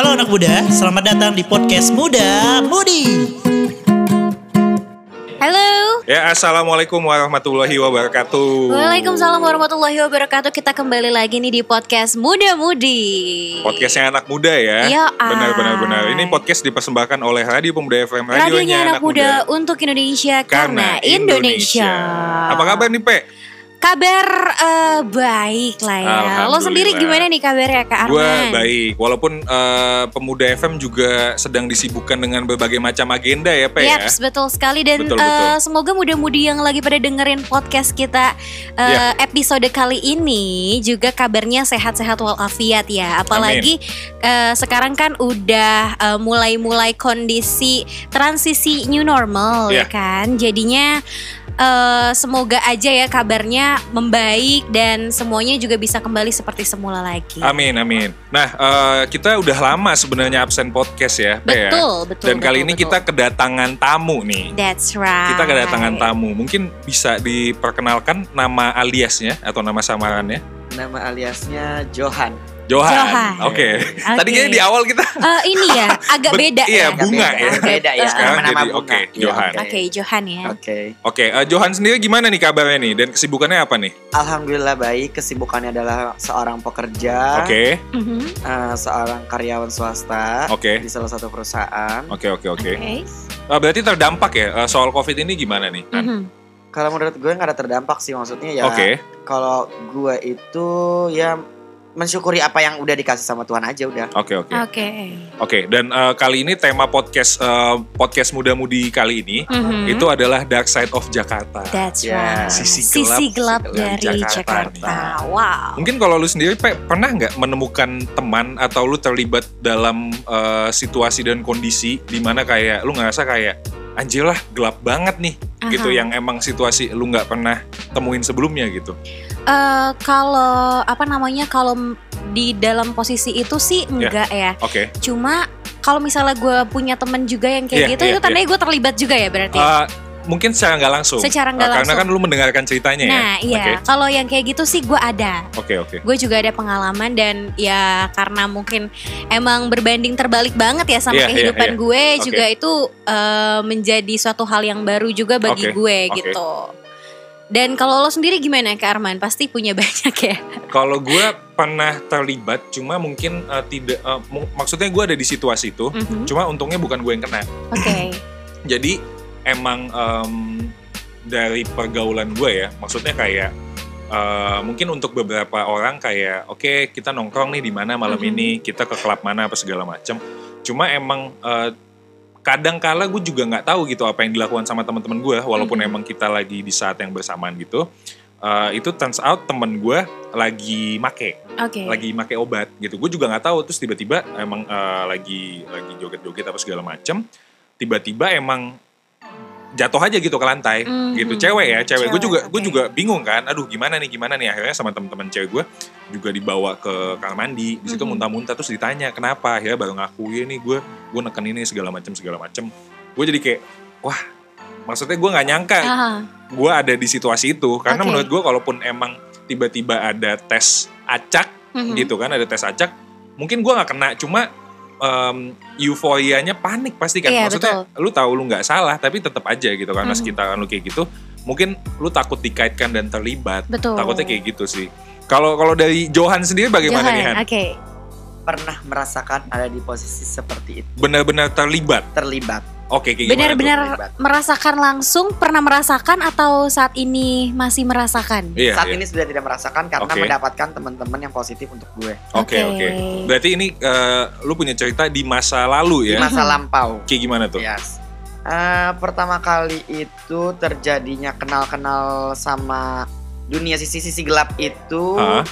Halo anak muda, selamat datang di podcast Muda Mudi. Halo. Ya, assalamualaikum warahmatullahi wabarakatuh. Waalaikumsalam warahmatullahi wabarakatuh. Kita kembali lagi nih di podcast Muda Mudi. Podcastnya anak muda ya. Iya, Benar, benar, benar. Ini podcast dipersembahkan oleh Radio Pemuda FM. Radionya, Radionya anak, muda, untuk Indonesia karena, Indonesia. Apa kabar nih, Pe? Kabar eh, baik lah ya. Lo sendiri gimana nih kabarnya Kak Arman? Gue baik, walaupun eh, Pemuda FM juga sedang disibukkan dengan berbagai macam agenda ya, Pe ya. Yaps, betul sekali dan Betul, betul. semoga muda-mudi yang lagi pada dengerin podcast kita eh, Ya. episode kali ini juga kabarnya sehat-sehat walafiat ya. Apalagi eh, sekarang kan udah eh, mulai-mulai kondisi transisi new normal ya Ya. kan. Jadinya eh, semoga aja ya kabarnya membaik dan semuanya juga bisa kembali seperti semula lagi. Amin, amin. Nah, eh, kita udah lama sebenarnya absen podcast ya, Pe ya. Betul, betul. Dan kali betul, ini betul. kita kedatangan tamu nih. That's right. Kita kedatangan tamu. Mungkin bisa diperkenalkan nama aliasnya atau nama samarannya? Nama aliasnya Johan. Johan. Johan. Oke. Oke. Tadi kayaknya di awal kita Eh, ini ya agak beda iya, ya. bunga Agak ya. beda, Beda ya. Sekarang jadi, bunga. oke, Iya, Johan. Oke, Johan ya. Oke. Oke, eh, Johan sendiri gimana nih kabarnya nih dan kesibukannya apa nih? Alhamdulillah baik. Kesibukannya adalah seorang pekerja, Oke. Mhm. eh, seorang karyawan swasta Oke. di salah satu perusahaan. Oke, oke, oke. Oke. Eh, berarti terdampak ya eh, soal Covid ini gimana nih? Kan? Mhm. Kalau menurut gue nggak ada terdampak sih maksudnya ya. Oke. Kalau gue itu ya mensyukuri apa yang udah dikasih sama Tuhan aja udah. Oke, oke. Oke. Oke, dan eh, kali ini tema podcast eh, podcast muda-mudi kali ini Mhm. itu adalah Dark Side of Jakarta. That's Ya, right. sisi Sisi gelap- sisi gelap dari Jakarta Jakarta. nih. Wow. Mungkin kalau lu sendiri Pe, pernah nggak menemukan teman atau lu terlibat dalam eh, situasi dan kondisi di mana kayak lu ngerasa kayak anjir lah gelap banget nih gitu Aha. yang emang situasi lu nggak pernah temuin sebelumnya gitu. Eh, kalau apa namanya kalau di dalam posisi itu sih enggak ya. Oke. Cuma kalau misalnya gue punya temen juga yang kayak Iya, gitu, iya, itu tandanya gue terlibat juga ya berarti. Eh, mungkin secara nggak langsung. Secara nggak Eh, Karena langsung. kan lu mendengarkan ceritanya ya. nah iya, Oke. kalau yang kayak gitu sih gue ada. Oke oke. Gue juga ada pengalaman dan ya karena mungkin emang berbanding terbalik banget ya sama Iya, iya, kehidupan iya. gue Oke. juga itu eh, menjadi suatu hal yang baru juga bagi Oke, gue oke. gitu. Dan kalau lo sendiri gimana Kak Arman? Pasti punya banyak ya. Kalau gue pernah terlibat, cuma mungkin eh, tidak. mu- maksudnya gue ada di situasi itu. Mhm. Cuma untungnya bukan gue yang kena. Oke. Jadi emang em, dari pergaulan gue ya, maksudnya kayak eh, mungkin untuk beberapa orang kayak oke kita nongkrong nih di mana malam Mhm. ini, kita ke klub mana apa segala macam. Cuma emang eh, kadang kala gue juga nggak tahu gitu apa yang dilakukan sama teman-teman gue, walaupun Mhm. emang kita lagi di saat yang bersamaan gitu. Eh, itu turns out temen gue lagi make, Oke. lagi make obat gitu. Gue juga nggak tahu terus tiba-tiba emang eh, lagi lagi joget-joget apa segala macam. Tiba-tiba emang jatuh aja gitu ke lantai Mhm. gitu cewek ya cewek, gue juga gue oke. juga bingung kan aduh gimana nih gimana nih akhirnya sama teman-teman cewek gue juga dibawa ke kamar mandi di situ Mhm. muntah-muntah terus ditanya kenapa ya baru ngaku ya nih gue gue neken ini segala macam segala macam gue jadi kayak wah maksudnya gue nggak nyangka Aha. gue ada di situasi itu karena Oke. menurut gue kalaupun emang tiba-tiba ada tes acak Mhm. gitu kan ada tes acak mungkin gue nggak kena cuma em, euforianya panik pasti kan Iya, maksudnya lu tahu lu nggak salah tapi tetap aja gitu karena Mhm. sekitaran lu kayak gitu mungkin lu takut dikaitkan dan terlibat Betul. takutnya kayak gitu sih kalau kalau dari Johan sendiri bagaimana nih Johan, Han Oke. Pernah merasakan ada di posisi seperti itu, benar-benar terlibat terlibat. oke tuh? Benar-benar merasakan langsung, pernah merasakan atau saat ini masih merasakan? iya Saat iya. ini sudah tidak merasakan karena Oke. mendapatkan teman-teman yang positif untuk gue oke Oke. oke berarti ini eh, lu punya cerita di masa lalu di ya masa lampau. kayak gimana tuh Yes. Eh, pertama kali itu terjadinya kenal-kenal sama dunia sisi-sisi gelap itu. Hah?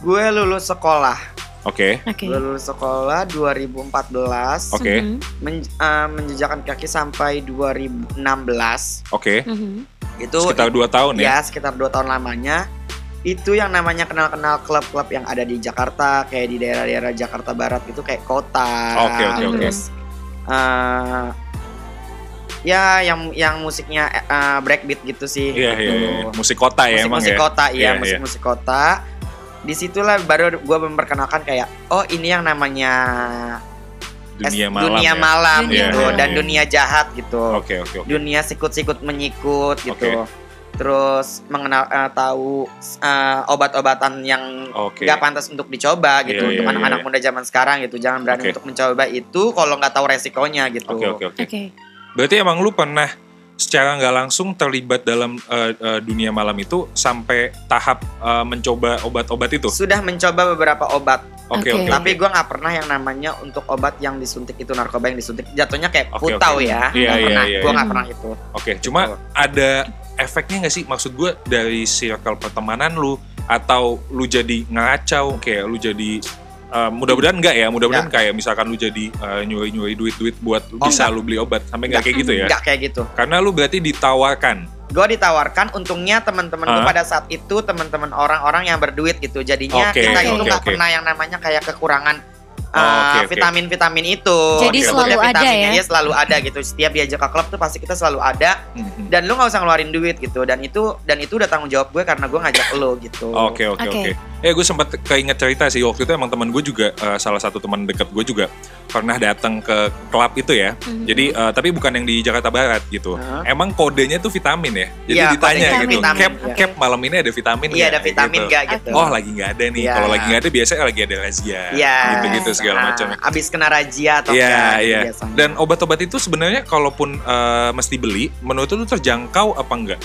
Gue lulus sekolah. Oke Oke. Gue lulus sekolah 2014. Oke. Mhm. Men- eh, menjejakkan kaki sampai 2016. oke Mhm. Itu sekitar dua tahun ya ya sekitar dua tahun lamanya. Itu yang namanya kenal-kenal klub-klub yang ada di Jakarta, kayak di daerah-daerah Jakarta Barat itu kayak kota. Oke, oke, oke. Terus eh, ya yang yang musiknya eh, breakbeat gitu sih. Iya, gitu. iya, iya. musik kota ya musik emang musik ya. kota iya Iya, musik iya. musik kota di situlah baru gue memperkenalkan kayak oh ini yang namanya dunia es- malam dunia ya. malam Dunia gitu malam. dan Iya. dunia jahat gitu. Oke oke oke. Dunia sikut-sikut menyikut gitu. Oke. Terus mengenal eh, tahu eh, obat-obatan yang Oke. nggak pantas untuk dicoba gitu Iya, untuk iya, anak-anak iya. muda zaman sekarang gitu. Jangan berani Oke. untuk mencoba itu kalau nggak tahu resikonya gitu. Oke oke oke. Oke. Berarti emang lu pernah secara nggak langsung terlibat dalam eh, eh, dunia malam itu sampai tahap eh, mencoba obat-obat itu. Sudah mencoba beberapa obat, Oke Oke. oke. tapi gue nggak pernah yang namanya untuk obat yang disuntik itu narkoba yang disuntik jatuhnya kayak Oke, putau oke. ya. Iya, Nggak iya, pernah, iya, gue iya. nggak pernah itu. Oke, cuma Gitu. ada efeknya nggak sih? Maksud gue dari circle pertemanan lu atau lu jadi ngacau kayak lu jadi eh, mudah-mudahan enggak ya, mudah-mudahan kayak misalkan lu jadi eh, nyuri-nyuri duit-duit buat Oh, bisa enggak. lu beli obat sampai nggak kayak gitu ya? Nggak kayak gitu. Karena lu berarti ditawarkan. Gue ditawarkan, untungnya teman-teman gue Hah? pada saat itu teman-teman orang-orang yang berduit gitu. Jadinya Oke, kita itu nggak oke. pernah yang namanya kayak kekurangan Oh, uh, oke, oke. vitamin-vitamin itu. Jadi selalu ada vitaminnya ya? iya, selalu ada gitu. Setiap diajak ke klub tuh pasti kita selalu ada. Mhm. Dan lu nggak usah ngeluarin duit gitu. Dan itu dan itu udah tanggung jawab gue karena gue ngajak lo gitu. Oke oke Oke. Eh gue sempat keinget cerita sih waktu itu emang teman gue juga eh, salah satu teman dekat gue juga pernah datang ke klub itu ya. Mhm. Jadi eh, tapi bukan yang di Jakarta Barat gitu. Hah? Emang kodenya tuh vitamin ya. Jadi Iya, ditanya gitu. vitamin. Cap Oke. cap malam ini ada vitamin Iya nggak?" ada vitamin gitu. nggak gitu. Oh lagi nggak ada nih. Iya. Kalau lagi nggak ada biasanya lagi ada razia. Iya. Gitu-gitu segala Ah, macam. Abis kena razia atau Iya enggak, gitu iya. biasanya. Dan obat-obat itu sebenarnya kalaupun eh, mesti beli, menurut lu terjangkau apa enggak?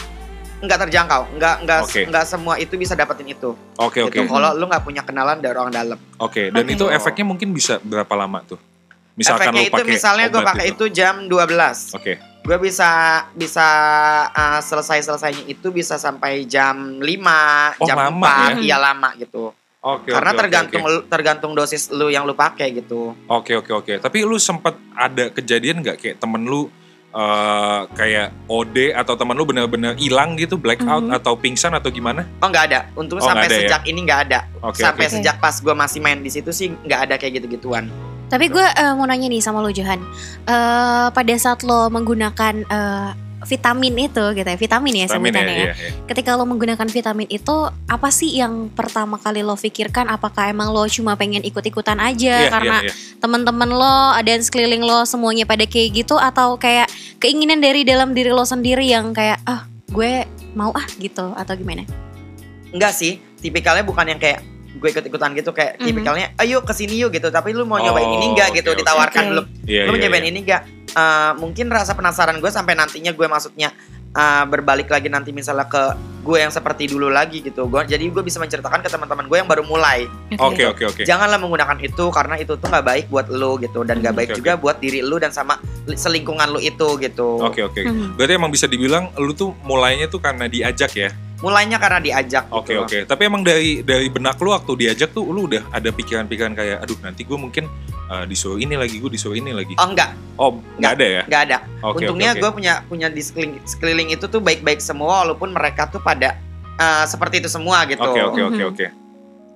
nggak terjangkau, nggak nggak Oke. nggak semua itu bisa dapetin itu. Oke oke Gitu. Kalau lu nggak punya kenalan dari orang dalam. oke. Dan Oke. itu efeknya mungkin bisa berapa lama tuh? Misalkan Efeknya lu itu pakai misalnya gue pakai itu. jam 12 Oke. Gue bisa bisa uh, selesai selesainya itu bisa sampai jam 5 Oh, jam lama 4 ya? Iya lama gitu. Oke. Karena oke, oke, tergantung lu- tergantung dosis lu yang lu pakai gitu. Oke oke oke. Tapi lu sempat ada kejadian nggak kayak temen lu eh, kayak OD atau temen lu bener-bener hilang gitu blackout Mhm. atau pingsan atau gimana? Oh nggak ada. Untung Oh, sampai ada ya? sejak ini nggak ada. Oke sampai oke. sejak pas gue masih main di situ sih nggak ada kayak gitu-gituan. Tapi gue eh, mau nanya nih sama lo Johan. Eh, pada saat lo menggunakan eh, vitamin itu gitu ya, vitamin ya ya, sebutannya ya. iya, iya. Ketika lo menggunakan vitamin itu, apa sih yang pertama kali lo pikirkan? Apakah emang lo cuma pengen ikut-ikutan aja Iya, karena iya, iya. teman-teman lo dan sekeliling lo semuanya pada kayak gitu atau kayak keinginan dari dalam diri lo sendiri yang kayak ah gue mau ah gitu atau gimana? Enggak sih, tipikalnya bukan yang kayak gue ikut-ikutan gitu kayak Mhm. tipikalnya ayo ke sini yuk gitu tapi lu mau nyobain Oh, ini enggak oke, gitu oke. ditawarkan Oke. dulu Iya, lu mau iya, nyobain iya. ini enggak Eh, mungkin rasa penasaran gue sampai nantinya gue maksudnya eh, berbalik lagi nanti misalnya ke gue yang seperti dulu lagi gitu gue jadi gue bisa menceritakan ke teman-teman gue yang baru mulai Oke oke oke. janganlah menggunakan itu karena itu tuh nggak baik buat lu gitu dan nggak Hmm, baik oke, juga buat diri lu dan sama li- selingkungan lu itu gitu Oke oke. Hmm. Berarti emang bisa dibilang lu tuh mulainya tuh karena diajak ya. Mulainya karena diajak Oke gitu. oke. Tapi emang dari dari benak lu waktu diajak tuh lu udah ada pikiran-pikiran kayak aduh nanti gue mungkin eh, disuruh ini lagi, gue disuruh ini lagi. oh enggak Oh, nggak ada ya? nggak ada Oke Untungnya oke. gue oke. punya punya di sekeliling, sekeliling itu tuh baik-baik semua walaupun mereka tuh pada uh, seperti itu semua gitu. Oke oke oke Mhm. oke.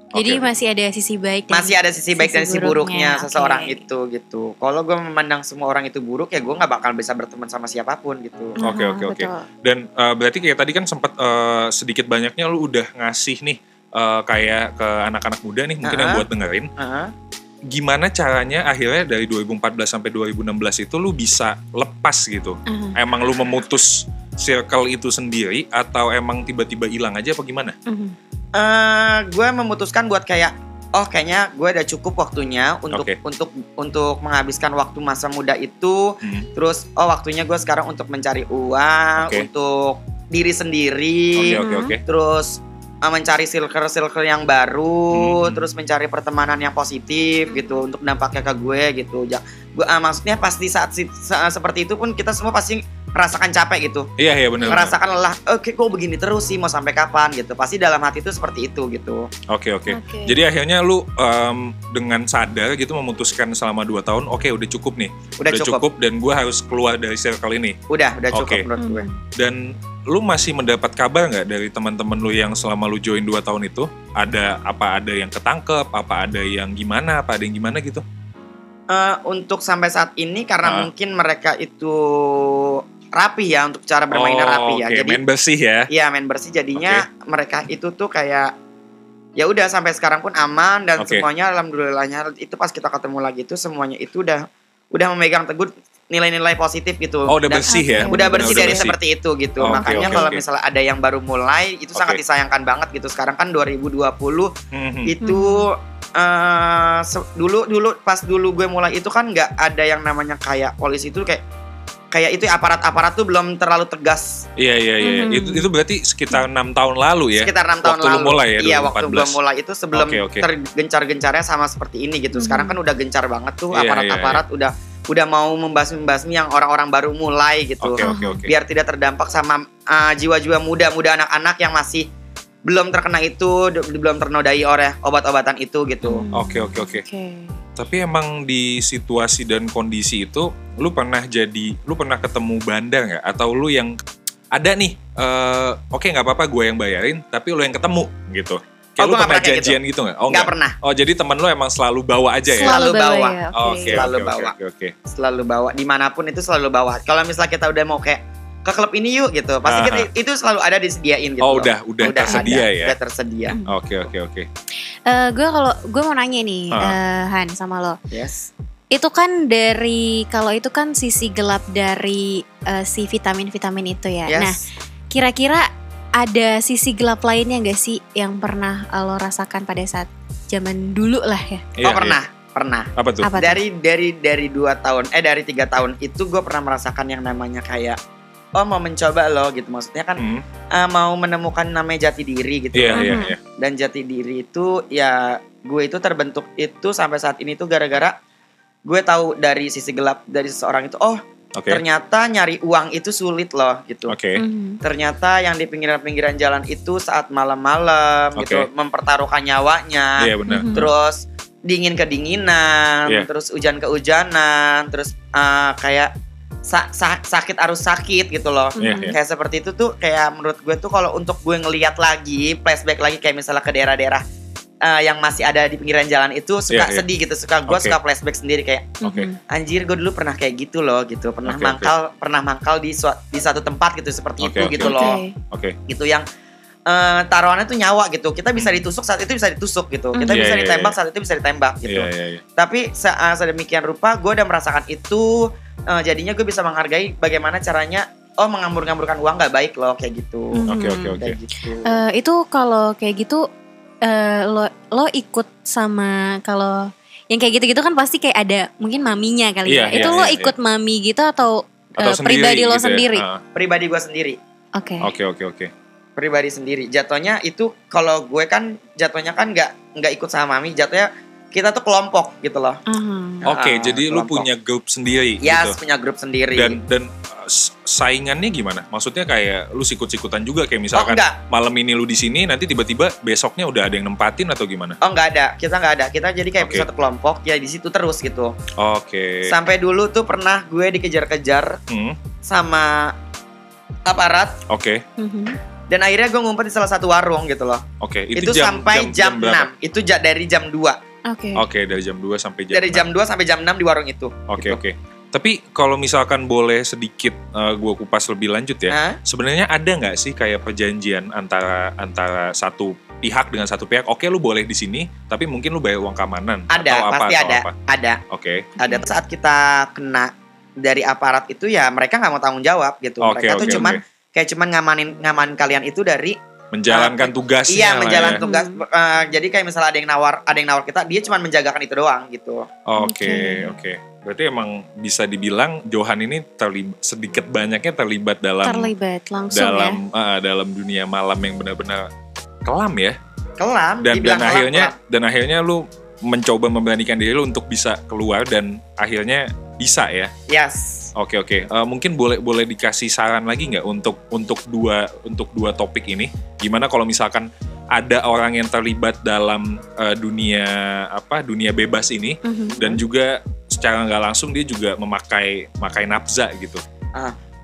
Jadi Oke. masih ada sisi baik dan Masih ada sisi baik dan Sisi sisi buruknya, buruknya, seseorang oke. itu gitu. Kalau gue memandang semua orang itu buruk ya gue nggak bakal bisa berteman sama siapa pun gitu. Oke, Aha, oke, oke. betul. Dan eh, berarti kayak tadi kan sempat eh, sedikit banyaknya lu udah ngasih nih eh, kayak ke anak-anak muda nih mungkin yang Ah. buat dengerin. Heeh. Gimana caranya akhirnya dari 2014 sampai 2016 itu lu bisa lepas gitu? Aha, Emang lu memutus circle itu sendiri atau emang tiba-tiba hilang aja apa gimana? mhm. Eh, gue memutuskan buat kayak oh kayaknya gue udah cukup waktunya untuk Oke. untuk untuk menghabiskan waktu masa muda itu. Hmm. Terus oh waktunya gue sekarang untuk mencari uang, Oke. untuk diri sendiri. Oke oke oke. terus uh, mencari circle-circle yang baru, Hmm. terus mencari pertemanan yang positif gitu untuk dampaknya ke gue gitu. Gue ah, maksudnya pasti saat si- sa- seperti itu pun kita semua pasti merasakan capek gitu, Iya iya benar. merasakan lelah. Oke, kok begini terus sih mau sampai kapan gitu. Pasti dalam hati itu seperti itu gitu. Oke oke. Oke. Jadi akhirnya lu em, dengan sadar gitu memutuskan selama 2 tahun, oke udah cukup nih, Udah, cukup. dan gue harus keluar dari circle ini. udah udah cukup Oke. menurut gue. Mhm. Dan lu masih mendapat kabar nggak dari teman-teman lu yang selama lu join 2 tahun itu? Ada apa ada yang ketangkep, apa ada yang gimana, apa ada yang gimana gitu? Eh, untuk sampai saat ini karena Ah. mungkin mereka itu rapi ya untuk cara bermainnya rapi ya. Oh, Oke, Jadi main bersih ya. Iya main bersih jadinya mereka itu tuh kayak ya udah sampai sekarang pun aman dan Oke. semuanya alhamdulillahnya itu pas kita ketemu lagi itu semuanya itu udah udah memegang teguh nilai-nilai positif gitu. Oh, udah Dan- bersih ya. Udah bersih Udah dari seperti itu gitu. Oke, Makanya oke, kalau oke. misalnya ada yang baru mulai itu sangat Oke. disayangkan banget gitu. Sekarang kan 2020 Mhm. itu eh, se- dulu dulu pas dulu gue mulai itu kan nggak ada yang namanya kayak polisi itu kayak kayak itu aparat-aparat tuh belum terlalu tegas Iya iya iya. Mhm. Itu itu berarti sekitar enam tahun lalu ya. sekitar enam tahun Waktu lu lalu. mulai ya, Iya, waktu 2014. belum mulai itu sebelum Oke, oke. tergencar-gencarnya sama seperti ini gitu. Sekarang kan udah gencar banget tuh Iya, aparat-aparat udah udah mau membasmi-membasmi yang orang-orang baru mulai gitu. Oke oke oke. Biar tidak terdampak sama uh, jiwa-jiwa muda-muda anak-anak yang masih belum terkena itu, d- belum ternodai oleh obat-obatan itu gitu. Oke oke oke. Tapi emang di situasi dan kondisi itu, lu pernah jadi, lu pernah ketemu bandar nggak? Atau lu yang ada nih, eh, oke nggak apa-apa gue yang bayarin, tapi lu yang ketemu gitu. Kayak Oh, lu pernah janjian gitu nggak? Oh Nggak pernah, Oh jadi temen lu emang selalu bawa aja ya? Selalu bawa. ya, Oke Selalu oke, bawa. Oke oke. selalu bawa di mana pun itu selalu bawa. Kalau misalnya kita udah mau kayak ke klub ini yuk gitu, pasti kita, itu selalu ada disediain gitu. Oh loh. udah udah, tersedia ada, ya? Udah tersedia. Oke oke oke. Eh, gue kalau gue mau nanya nih, Ah. eh, Han sama lo. Yes. Itu kan dari kalau itu kan sisi gelap dari eh, si vitamin-vitamin itu ya. Yes. Nah, kira-kira ada sisi gelap lainnya gak sih yang pernah lo rasakan pada saat zaman dulu lah ya? oh Iya, pernah, pernah. iya. Apa tuh? Apa tuh? dari dari dari dua tahun eh dari tiga tahun itu gue pernah merasakan yang namanya kayak oh mau mencoba loh gitu maksudnya kan Hmm, eh, mau menemukan namanya jati diri gitu Iya loh. iya Mhm. iya. dan jati diri itu ya gue itu terbentuk itu sampai saat ini tuh gara-gara gue tahu dari sisi gelap dari seseorang itu oh Oke ternyata nyari uang itu sulit loh gitu oke. Mhm. ternyata yang di pinggiran-pinggiran jalan itu saat malam-malam gitu Oke. mempertaruhkan nyawanya Iya benar. Mhm. terus dingin kedinginan, Iya. terus hujan kehujanan, terus eh, kayak sa- sa- sakit arus sakit gitu loh. Iya Mhm. iya. Kayak seperti itu tuh kayak menurut gue tuh kalau untuk gue ngelihat lagi, flashback lagi kayak misalnya ke daerah-daerah eh, yang masih ada di pinggiran jalan itu suka Iya, iya. sedih gitu, suka gue Oke. suka flashback sendiri kayak Oke. Mhm. anjir gue dulu pernah kayak gitu loh gitu, pernah oke. mangkal pernah mangkal di di satu tempat gitu seperti Oke, itu oke. gitu loh Oke. Oke. gitu yang eh, taruhannya tuh nyawa gitu kita bisa ditusuk saat itu bisa ditusuk gitu kita Iya, bisa iya, ditembak iya. saat itu bisa ditembak gitu Iya iya iya. tapi se uh, sedemikian rupa gue udah merasakan itu uh, jadinya gue bisa menghargai bagaimana caranya oh mengambur-ngamburkan uang nggak baik loh kayak gitu Mhm. Oke oke oke. kayak gitu Eh, itu kalau kayak gitu eh, lo lo ikut sama kalau yang kayak gitu-gitu kan pasti kayak ada mungkin maminya kali Iya, ya. iya, itu lo iya, ikut mami gitu atau, Atau eh, sendiri pribadi lo gitu ya? sendiri? Ah, pribadi gue sendiri Oke. Oke oke oke. pribadi sendiri jatuhnya itu kalau gue kan jatuhnya kan nggak nggak ikut sama mami jatuhnya kita tuh kelompok gitu loh Aha. Oke, Ah, jadi lu kelompok. punya grup sendiri ya gitu. punya grup sendiri Dan dan uh, saingannya gimana? Maksudnya kayak lu sikut-sikutan juga kayak oh misalkan enggak malam ini lu di sini nanti tiba-tiba besoknya udah ada yang nempatin atau gimana? oh enggak ada kita nggak ada kita jadi kayak Oke. satu kelompok ya di situ terus gitu Oke. sampai dulu tuh pernah gue dikejar-kejar Hmm, sama aparat Oke. Mhm. dan akhirnya gue ngumpet di salah satu warung gitu loh. Oke, Itu, sampai jam, berapa? 6. Itu ja- dari jam 2. Oke. Oke, dari jam 2 sampai jam Dari 6. jam 2 sampai jam 6 di warung itu. Oke, gitu. oke. Tapi kalau misalkan boleh sedikit uh, gua kupas lebih lanjut ya. Hah? Sebenarnya ada nggak sih kayak perjanjian antara antara satu pihak dengan satu pihak? Oke, lu boleh di sini, tapi mungkin lu bayar uang keamanan Ada, atau apa pasti atau ada. apa? Ada. Oke. Ada saat kita kena dari aparat itu ya mereka nggak mau tanggung jawab gitu. Oke, mereka tuh oke, cuman kayak cuman ngamanin ngamanin kalian itu dari menjalankan tugasnya iya lah menjalan ya. tugas. Eh, jadi kayak misalnya ada yang nawar, ada yang nawar kita, dia cuman menjagakan itu doang gitu. Oke, oke. Berarti emang bisa dibilang Johan ini terlibat sedikit banyaknya terlibat dalam Terlibat langsung dalam ya. ah, dalam dunia malam yang benar-benar kelam ya. Kelam. Dan dan akhirnya kelam. dan akhirnya lu mencoba memberanikan diri lu untuk bisa keluar dan akhirnya bisa ya. Yes. Oke oke. Eh, mungkin boleh boleh dikasih saran lagi nggak untuk untuk dua untuk dua topik ini? Gimana kalau misalkan ada orang yang terlibat dalam eh, dunia apa dunia bebas ini Mhm. dan juga secara nggak langsung dia juga memakai makai nafza gitu.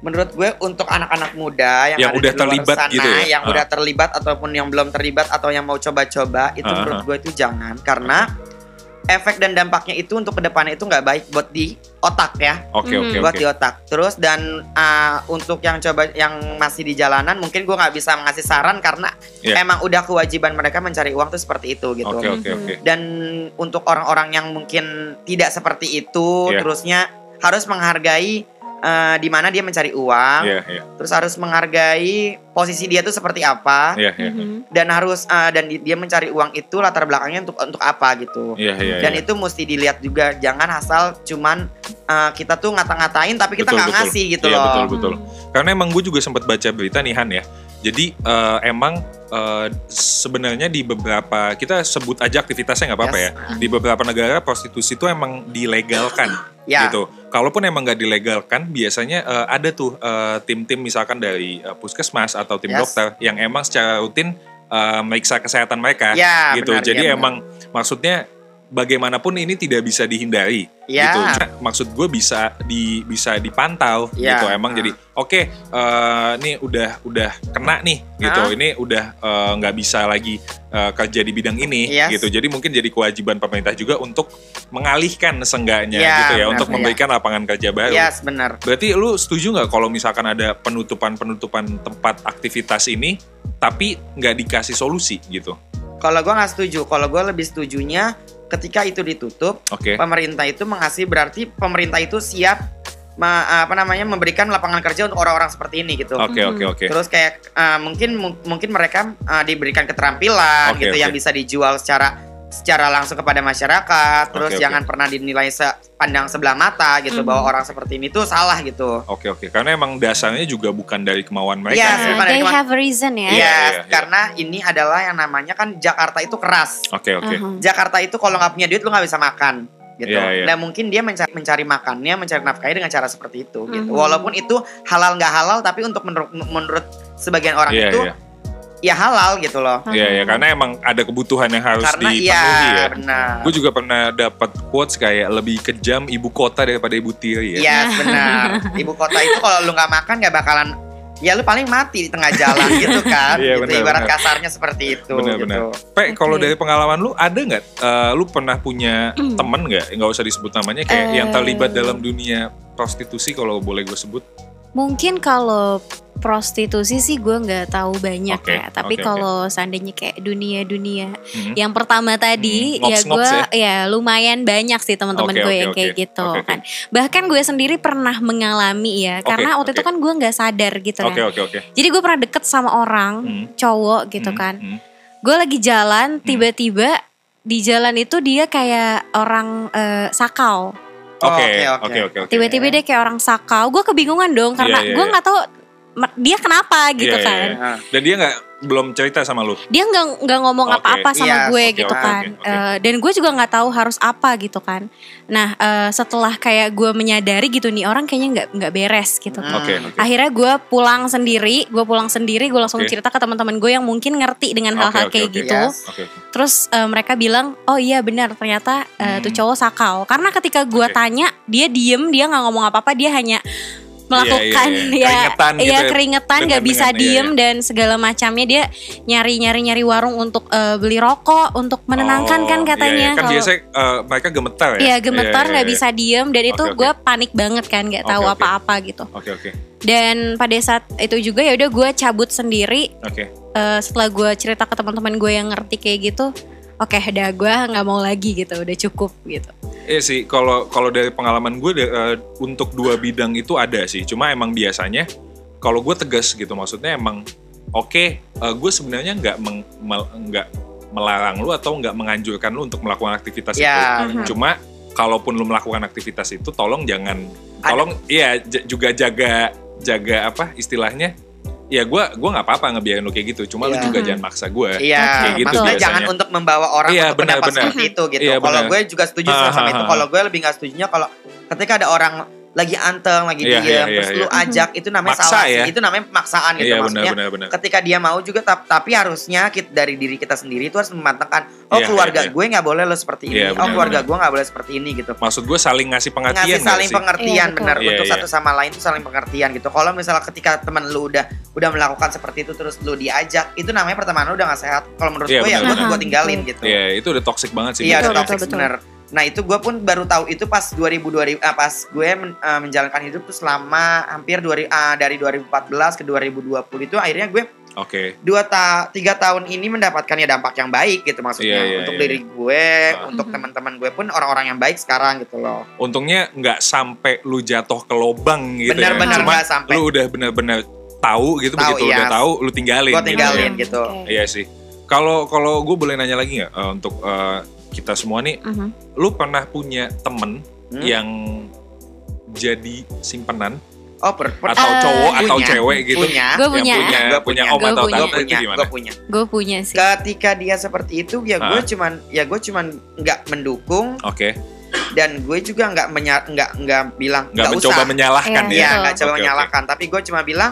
menurut gue untuk anak-anak muda yang, Yang ada udah di luar terlibat sana, gitu ya? yang Ah. udah terlibat ataupun yang belum terlibat atau yang mau coba-coba itu Ah, menurut ah. gue itu jangan karena efek dan dampaknya itu untuk ke depannya itu nggak baik buat di otak ya Oke Hmm. oke buat oke. di otak terus dan uh, untuk yang coba yang masih di jalanan mungkin gue nggak bisa ngasih saran karena Iya. emang udah kewajiban mereka mencari uang tuh seperti itu gitu Oke oke Mhm. oke. dan untuk orang-orang yang mungkin tidak seperti itu Iya. terusnya harus menghargai uh, di mana dia mencari uang Iya iya terus harus menghargai posisi dia tuh seperti apa iya iya. Mhm. dan harus uh, dan di- dia mencari uang itu latar belakangnya untuk untuk apa gitu Iya iya. dan iya. itu mesti dilihat juga jangan asal cuman uh, kita tuh ngata-ngatain tapi kita nggak ngasih gitu Iya, loh betul betul. Karena emang gue juga sempat baca berita nih Han ya. Jadi eh, emang eh, sebenarnya di beberapa kita sebut aja aktivitasnya nggak apa-apa Yes. ya. Di beberapa negara prostitusi itu emang dilegalkan ya gitu. Kalaupun emang nggak dilegalkan, biasanya eh, ada tuh eh, tim-tim misalkan dari eh, puskesmas atau tim Yes. dokter yang emang secara rutin eh, meriksa kesehatan mereka ya gitu. benar, Jadi ya, benar. emang maksudnya bagaimanapun ini tidak bisa dihindari Ya. gitu. Cuma Maksud gue bisa di bisa dipantau Ya. gitu. Emang Ah. jadi oke eh, nih udah udah kena nih gitu. Ah. Ini udah eh, nggak bisa lagi eh, kerja di bidang ini Yes. gitu. Jadi mungkin jadi kewajiban pemerintah juga untuk mengalihkan seenggaknya Ya, gitu ya benar, untuk ya. memberikan lapangan kerja baru. yes benar Berarti lu setuju nggak kalau misalkan ada penutupan-penutupan tempat aktivitas ini tapi nggak dikasih solusi gitu? kalau gue nggak setuju kalau gue lebih setujunya ketika itu ditutup Oke. pemerintah itu mengasih berarti pemerintah itu siap ma- apa namanya memberikan lapangan kerja untuk orang-orang seperti ini gitu Oke Mhm. oke oke. Terus kayak uh, mungkin mu- mungkin mereka uh, diberikan keterampilan Oke, gitu oke. yang bisa dijual secara secara langsung kepada masyarakat. Terus oke. jangan pernah dinilai sepandang sebelah mata gitu Mhm. bahwa orang seperti ini tuh salah gitu. Oke oke. Karena emang dasarnya juga bukan dari kemauan mereka. Iya, ya. bukan Uh, dari they have a reason ya. Iya, Yes, iya, iya. karena ini adalah yang namanya kan Jakarta itu keras. Oke oke. Mhm. Jakarta itu kalau nggak punya duit lu nggak bisa makan gitu. Iya, iya. Nah mungkin dia mencari, mencari makannya, mencari nafkahnya dengan cara seperti itu gitu. Mhm. Walaupun itu halal nggak halal, tapi untuk menurut menurut sebagian orang Iya itu iya. Ya halal gitu loh. Iya iya. Karena emang ada kebutuhan yang harus Karena dipenuhi iya ya. benar. Gue juga pernah dapat quotes kayak lebih kejam ibu kota daripada ibu tiri ya. Yes, benar. Ibu kota itu kalau lu nggak makan nggak bakalan ya lu paling mati di tengah jalan gitu kan. Iya, gitu benar, ibarat benar. kasarnya seperti itu Benar, gitu. benar. Pe, kalau Oke. dari pengalaman lu ada nggak? eh, lu pernah punya temen nggak? Nggak usah disebut namanya kayak yang Eh. terlibat dalam dunia prostitusi kalau boleh gue sebut. Mungkin kalau prostitusi sih gue nggak tahu banyak Oke, ya. Tapi oke. kalau seandainya kayak dunia-dunia Mhm. yang pertama tadi Hmm, ya gue ya? ya lumayan banyak sih teman-teman Oke, gue oke, yang kayak gitu Oke, oke. kan. Bahkan gue sendiri pernah mengalami ya Oke, karena waktu oke. itu kan gue nggak sadar gitu Oke kan. oke oke. Jadi gue pernah deket sama orang Hmm. cowok gitu Hmm, kan. hmm. Gue lagi jalan tiba-tiba di jalan itu dia kayak orang eh, sakau. Oke oke, oke. oke oke. oke. Tiba-tiba dia kayak orang sakau. Gue kebingungan dong karena Iya, iya, gue iya. nggak tahu dia kenapa gitu Iya, iya, kan. iya. Nah, Dan dia nggak belum cerita sama lu. Dia nggak nggak ngomong apa-apa sama Iya, gue oke, gitu oke, kan. oke, oke. Eh, dan gue juga nggak tahu harus apa gitu kan. Nah eh, setelah kayak gue menyadari gitu nih orang kayaknya nggak nggak beres gitu kan. Oke oke. Akhirnya gue pulang sendiri, gue pulang sendiri, gue langsung Oke. cerita ke teman-teman gue yang mungkin ngerti dengan hal-hal oke, kayak oke. gitu. Yes. Oke. Terus eh, mereka bilang, oh iya benar ternyata eh, Hmm. tuh cowok sakau. Karena ketika gue Oke. tanya, dia diem, dia nggak ngomong apa-apa, dia hanya melakukan iya, iya. Keringetan gitu ya ya. keringetan nggak bisa dengan- iya, diem dan segala macamnya dia nyari nyari nyari warung untuk eh, beli rokok untuk menenangkan Oh, kan iya, katanya iya. Kan kalau biasanya eh, mereka gemetar ya. Iya gemetar Iya, nggak iya, bisa diem dan itu oke. gue panik banget kan nggak tahu Oke, oke. apa-apa gitu Oke oke dan pada saat itu juga ya udah gue cabut sendiri oke. eh, setelah gue cerita ke teman-teman gue yang ngerti kayak gitu oke udah gue nggak mau lagi gitu udah cukup gitu Iya sih, kalau kalau dari pengalaman gue eh, untuk dua bidang itu ada sih. Cuma emang biasanya kalau gue tegas gitu, maksudnya emang oke, eh, gue sebenarnya nggak nggak melarang lu atau nggak menganjurkan lu untuk melakukan aktivitas Ya, itu. benar. Cuma kalaupun lu melakukan aktivitas itu, tolong jangan, tolong iya j- juga jaga jaga apa istilahnya? Ya gue gua nggak apa-apa ngebiarin lu kayak gitu. Cuma lu Iya. juga jangan maksa gue. Iya, Kayak gitu maksudnya biasanya. jangan untuk membawa orang Iya, untuk benar, pendapat seperti itu gitu. Iya, kalau gue juga setuju sama itu. Kalau gue lebih nggak setujunya kalau ketika ada orang lagi anteng, lagi Iya, diem, iya, terus iya, lu iya. ajak itu namanya Maksa salah ya. Itu namanya pemaksaan gitu Iya maksudnya. benar-benar benar. Ketika dia mau juga tap- tapi harusnya kita, dari diri kita sendiri itu harus mematangkan oh Iya, keluarga iya, iya. gue nggak boleh lo seperti ini. Iya, oh benar, keluarga gue nggak boleh seperti ini gitu. Maksud gue saling ngasih pengertian ngasih saling sih? pengertian Iya, betul. benar Iya, untuk iya. satu sama lain itu saling pengertian gitu. Kalau misalnya ketika teman lu udah udah melakukan seperti itu terus lu diajak, itu namanya pertemanan lu udah gak sehat. Kalau menurut Iya, gue ya benar, gue tinggalin gitu. Iya, itu udah toxic banget sih. Iya, udah toxic bener. Nah itu gue pun baru tahu itu pas 2000 2000 ah, pas gue men- ah, menjalankan hidup tuh selama hampir 2000, ah, dari 2014 ke 2020 itu akhirnya gue Oke. dua ta tiga tahun ini mendapatkan ya dampak yang baik gitu maksudnya Iya, iya, untuk iya. diri gue, Ah. untuk Mhm. teman-teman gue pun orang-orang yang baik sekarang gitu loh. Untungnya nggak sampai lu jatuh ke lobang gitu Benar-benar ya. Cuma nggak sampai. lu udah benar-benar tahu gitu Tahu, begitu iya. udah tahu lu tinggalin. Gue gitu. tinggalin Hmm, gitu. oke. Iya sih. Kalau kalau gue boleh nanya lagi nggak eh, untuk eh, kita semua nih, Mhm. lu pernah punya temen Hmm? yang jadi simpenan Oh per, per- atau Eh, cowok atau punya, cewek gitu? Punya. Gue Yang punya, punya, Gua punya punya. om Gua atau punya. tante Gue itu punya, gimana? gue punya. gue punya sih. Ketika dia seperti itu ya gue Ah. cuman ya gue cuman nggak mendukung Oke, dan gue juga nggak nggak nggak bilang nggak mencoba usah. menyalahkan Iya, ya? Iya nggak coba oke. menyalahkan tapi gue cuma bilang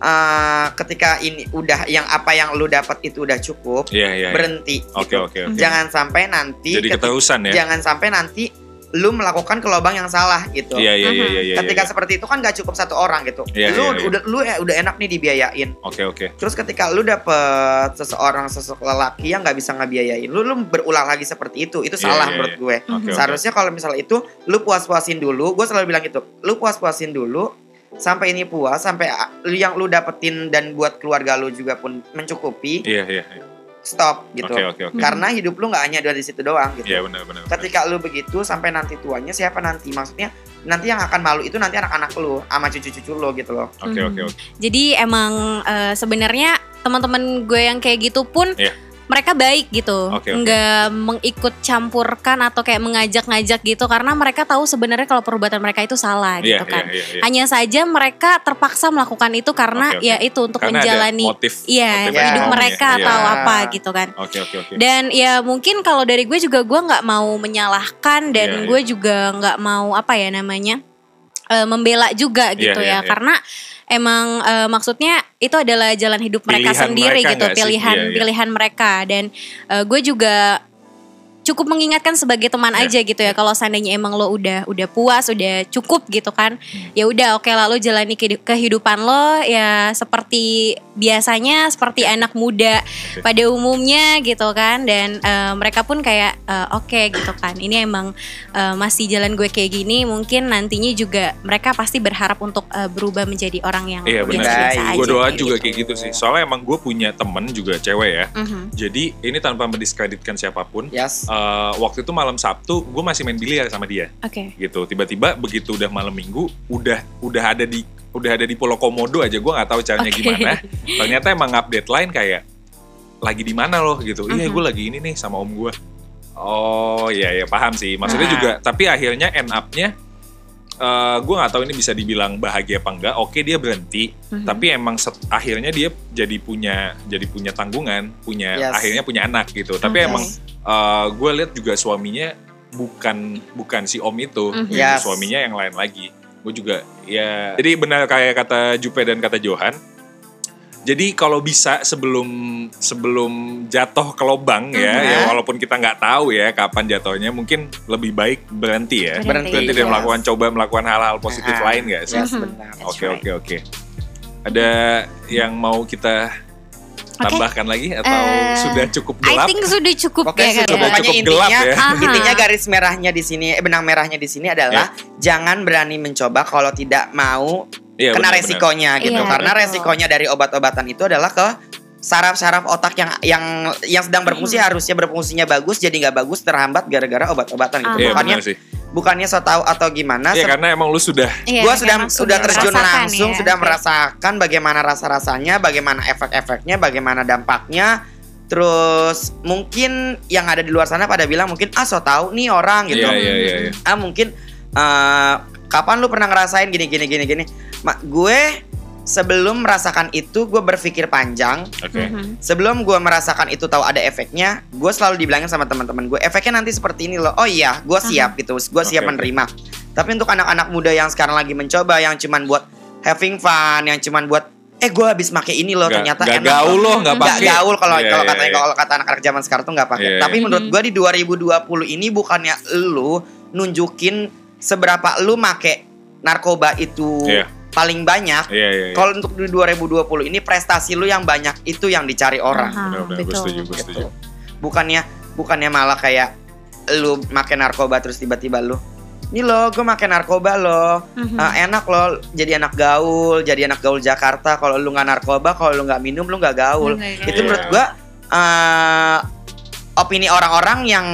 eh, ketika ini udah yang apa yang lu dapat itu udah cukup Iya, iya. iya. berhenti Oke, gitu. oke, oke. jangan sampai nanti Jadi ketika- ya? jangan sampai nanti lu melakukan ke lubang yang salah gitu Iya, iya, iya, iya. iya, ketika iya. seperti itu kan gak cukup satu orang gitu Iya, lu iya, iya. udah lu eh, udah enak nih dibiayain Oke, oke. terus ketika lu dapet seseorang sosok lelaki yang nggak bisa ngebiayain lu lu berulang lagi seperti itu itu salah menurut gue oke. seharusnya kalau misalnya itu lu puas-puasin dulu gue selalu bilang gitu lu puas-puasin dulu sampai ini puas sampai lu yang lu dapetin dan buat keluarga lu juga pun mencukupi Iya, iya. iya. stop gitu Oke, oke, oke. karena hidup lu nggak hanya ada di situ doang gitu Iya, benar, benar. benar. ketika lu begitu sampai nanti tuanya siapa nanti maksudnya nanti yang akan malu itu nanti anak-anak lu sama cucu-cucu lu gitu loh Oke, Mhm. oke, oke. Jadi emang eh, sebenarnya teman-teman gue yang kayak gitu pun Iya. Mereka baik gitu, Oke, oke. nggak mengikut campurkan atau kayak mengajak-ngajak gitu karena mereka tahu sebenarnya kalau perbuatan mereka itu salah Iya, gitu kan. iya, iya, iya. Hanya saja mereka terpaksa melakukan itu karena Oke, oke. ya itu untuk Karena menjalani motif, iya motif hidup ekonomi mereka ya. atau Iya. apa gitu kan. Oke, oke, oke. Dan ya mungkin kalau dari gue juga gue nggak mau menyalahkan dan Iya, iya. gue juga nggak mau apa ya namanya eh, membela juga gitu iya, ya iya. karena emang eh, maksudnya itu adalah jalan hidup mereka Pilihan sendiri mereka gitu sih? pilihan Iya, iya. pilihan mereka dan eh, gue juga cukup mengingatkan sebagai teman Iya. aja gitu ya kalau seandainya emang lo udah udah puas udah cukup gitu kan Hmm. ya udah oke lah lo jalani kehidu- kehidupan lo ya seperti biasanya seperti anak muda pada umumnya gitu kan dan eh, mereka pun kayak eh, oke gitu kan ini emang eh, masih jalan gue kayak gini mungkin nantinya juga mereka pasti berharap untuk eh, berubah menjadi orang yang Iya, benar. Baik. aja Gue doa kayak juga gitu. kayak gitu sih. Soalnya emang gue punya temen juga cewek ya. Mhm. Jadi ini tanpa mendiskreditkan siapa pun. yes eh, waktu itu malam Sabtu gue masih main biliar sama dia oke gitu. Tiba-tiba begitu udah malam Minggu udah udah ada di udah ada di Pulau Komodo aja gue nggak tahu caranya Oke. gimana. Ternyata emang update line kayak lagi di mana loh gitu. Iya Mhm. gue lagi ini nih sama om gue. Oh iya ya paham sih. Maksudnya Nah. juga tapi akhirnya end up-nya eh gue nggak tahu ini bisa dibilang bahagia apa enggak. Oke dia berhenti, Mhm. tapi emang set- akhirnya dia jadi punya jadi punya tanggungan, punya Yes. akhirnya punya anak gitu. Tapi Oke. emang gue lihat juga suaminya bukan bukan si om itu, Mhm. gitu. Yes. suaminya yang lain lagi. Gue juga ya. Jadi benar kayak kata Jupe dan kata Johan. Jadi kalau bisa sebelum sebelum jatuh ke lubang ya, Mhm. ya walaupun kita nggak tahu ya kapan jatuhnya, mungkin lebih baik berhenti ya. Berhenti, Berhenti dan yes. melakukan coba melakukan hal-hal positif Ah, lain nggak sih? yes Mhm. benar Oke oke oke. Ada yang mau kita tambahkan lagi atau Eh, sudah cukup I gelap? think sudah cukup Pokoknya ya sudah kayaknya. cukup Pokoknya gelap intinya- ya. Aha. Intinya garis merahnya di sini, eh, benang merahnya di sini adalah jangan berani mencoba kalau tidak mau Iya, kena benar-benar. resikonya gitu. Iya, Karena betul. resikonya dari obat-obatan itu adalah ke saraf-saraf otak yang yang yang sedang berfungsi Hmm. harusnya berfungsinya bagus jadi nggak bagus terhambat gara-gara obat-obatan gitu. Ah. Iya bukannya bukannya so tahu atau gimana. Iya karena emang lu sudah Iya, gua sudah sudah terjun langsung, ya. sudah merasakan bagaimana rasa-rasanya, bagaimana efek-efeknya, bagaimana dampaknya. Terus mungkin yang ada di luar sana pada bilang mungkin ah so tahu nih orang gitu. Iya iya iya. iya. ah mungkin eh, kapan lu pernah ngerasain gini gini gini gini Ma, gue sebelum merasakan itu gue berpikir panjang Oke. Mhm. sebelum gue merasakan itu tahu ada efeknya gue selalu dibilangin sama teman-teman gue efeknya nanti seperti ini loh oh iya gue siap gitu gue siap oke. menerima tapi untuk anak-anak muda yang sekarang lagi mencoba yang cuman buat having fun yang cuman buat eh gue habis pakai ini loh Nggak- ternyata nggak enak gaul loh. nggak nggak pakai. gaul kalau Iya, kalau iya, katanya iya. kalau kata anak-anak zaman sekarang tuh nggak pakai Iya, tapi iya. menurut gue di 2020 ini bukannya lu nunjukin seberapa lu make narkoba itu Iya. paling banyak Iya iya. iya. kalau untuk di 2020 ini prestasi lu yang banyak itu yang dicari orang Aha, Benar-benar gue betul. setuju gue setuju. gitu. Bukannya bukannya malah kayak lu makan narkoba terus tiba-tiba lu ini loh gue makan narkoba loh Mhm. Ah, enak loh jadi anak gaul jadi anak gaul Jakarta kalau lu nggak narkoba kalau lu nggak minum lu nggak gaul Nggak itu Iya. menurut gua eh, opini orang-orang yang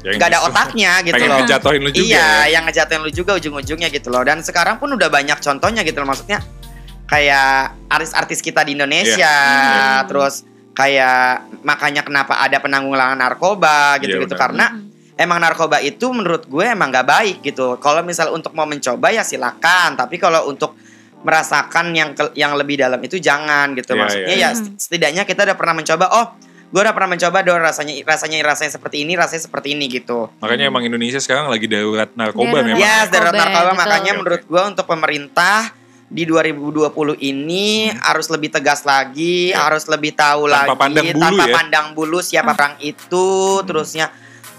Yang nggak ada justru otaknya gitu pengen loh ngejatuhin lu juga iya ya. yang ngejatuhin lu juga ujung-ujungnya gitu loh dan sekarang pun udah banyak contohnya gitu loh maksudnya kayak artis-artis kita di Indonesia Iya. terus kayak makanya kenapa ada penanggulangan narkoba gitu-gitu benar. karena Mhm. emang narkoba itu menurut gue emang nggak baik gitu. Kalau misal untuk mau mencoba ya silakan, tapi kalau untuk merasakan yang ke- yang lebih dalam itu jangan gitu. Iya, Maksudnya iya. ya set- setidaknya kita udah pernah mencoba. Oh, gue udah pernah mencoba dong rasanya rasanya rasanya seperti ini, rasanya seperti ini gitu. Makanya emang Indonesia sekarang lagi darurat narkoba memang. Ya, darurat Narkoba, narkoba betul. makanya menurut gue untuk pemerintah di 2020 ini harus lebih tegas lagi, Ya. harus lebih tahu Tanpa lagi pandang bulu tanpa ya. pandang bulu siapa orang itu, terusnya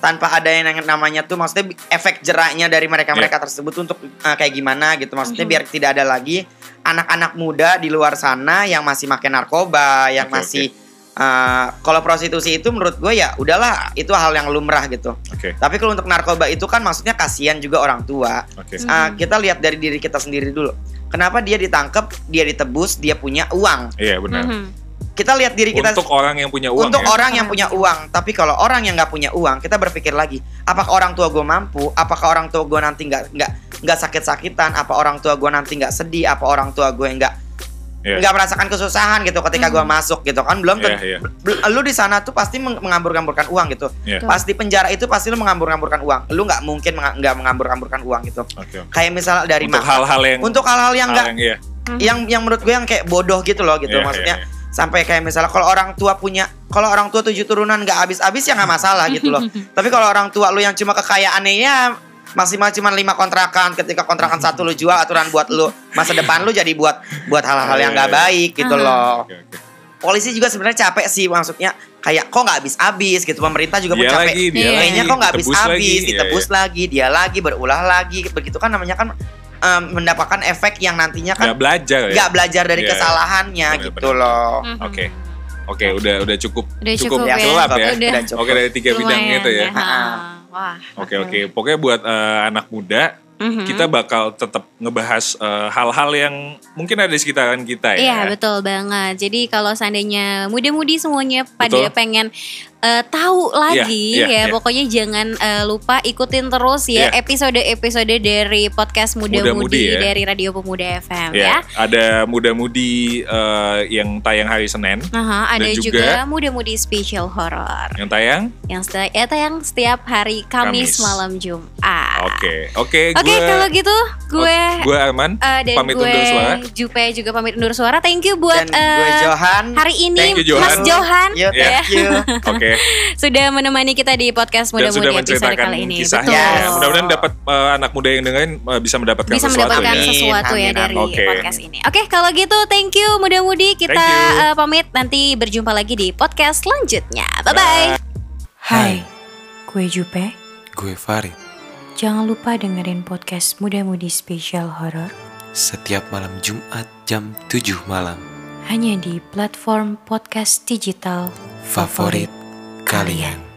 tanpa ada yang namanya tuh maksudnya efek jeraknya dari mereka-mereka tersebut tuh untuk uh, kayak gimana gitu. Maksudnya Mhm. biar tidak ada lagi anak-anak muda di luar sana yang masih makan narkoba, yang Oke, masih uh, kalau prostitusi itu menurut gue ya udahlah itu hal yang lumrah gitu. Oke, Tapi kalau untuk narkoba itu kan maksudnya kasihan juga orang tua. Mhm. Uh, kita lihat dari diri kita sendiri dulu. Kenapa dia ditangkap, dia ditebus, dia punya uang. Iya benar. Mhm. Kita lihat diri kita Untuk orang yang punya uang untuk ya. orang yang punya uang. Tapi kalau orang yang nggak punya uang, kita berpikir lagi, apakah orang tua gue mampu? Apakah orang tua gue nanti nggak nggak nggak sakit-sakitan? Apa orang tua gue nanti nggak sedih? Apa orang tua gue nggak Iya. nggak merasakan kesusahan gitu ketika gue masuk gitu kan? Belum Iya, tentu- iya. bel- lu di sana tuh pasti meng- mengambur-ngamburkan uang gitu. Iya. Pas di penjara itu pasti lu mengambur-ngamburkan uang. Lu nggak mungkin nggak mengambur-ngamburkan uang gitu. Oke. Kayak misal dari Untuk hal-hal yang Untuk hal-hal yang nggak yang iya. yang yang menurut gue yang kayak bodoh gitu loh gitu Iya, maksudnya iya, iya. sampai kayak misalnya kalau orang tua punya kalau orang tua tujuh turunan nggak habis-habis ya nggak masalah gitu loh tapi kalau orang tua lu yang cuma kekayaannya ya masih cuma lima kontrakan ketika kontrakan satu lu jual aturan buat lu masa depan lu jadi buat buat hal-hal yang nggak Iya, iya. baik gitu Aha. loh Oke, oke. polisi juga sebenarnya capek sih maksudnya kayak kok nggak habis-habis gitu pemerintah juga pun Dia capek lagi, dia Iya. lagi. kayaknya kok nggak habis-habis. Iya, ditebus iya. lagi dia lagi berulah lagi begitu kan namanya kan em, mendapatkan efek yang nantinya kan Nggak belajar ya. nggak belajar dari Iya. kesalahannya Bener, gitu bener. loh. Oke. Oke, udah udah cukup Udah cukup cukup, ya. gelap ya. Udah. Udah cukup. Oke dari tiga bidang itu ya. Ha. Wah. Oke oke. Pokoknya buat eh, anak muda Mhm. kita bakal tetap ngebahas eh, hal-hal yang mungkin ada di sekitaran kita ya. Iya betul banget. Jadi kalau seandainya muda-mudi semuanya pada Betul. pengen eh, tahu lagi iya, ya, iya. pokoknya jangan eh, lupa ikutin terus ya Iya. episode-episode dari podcast muda-mudi ya. dari Radio Pemuda FM Ya, ya. ada muda-mudi eh, yang tayang hari Senin, Aha, ada Dan juga, juga muda-mudi special horror yang tayang. yang setiap ya tayang setiap hari Kamis, Kamis. malam Jumat. Oke, oke. Oke kalau gitu gue gue Arman. eh, dan pamit gue undur suara. Jupe juga pamit undur suara. Thank you buat Dan gue eh, Johan. hari ini Thank you, Johan. Mas Johan Yo, Ya. thank you. Oke. sudah menemani kita di podcast Dan sudah muda-mudi episode menceritakan kali ini. kisahnya. Betul. ya. Mudah-mudahan dapat eh, anak muda yang dengerin eh, bisa mendapatkan bisa sesuatu mendapatkan ya. Amin, sesuatu ya dari amin. Oke. podcast ini. Oke, kalau gitu thank you muda-mudi kita eh, pamit nanti berjumpa lagi di podcast selanjutnya. Bye bye. Hai, gue Jupe. Gue Farid. Jangan lupa dengerin podcast Muda-Mudi Special Horror Setiap malam Jumat jam 7 malam. hanya di platform podcast digital Favorit kalian.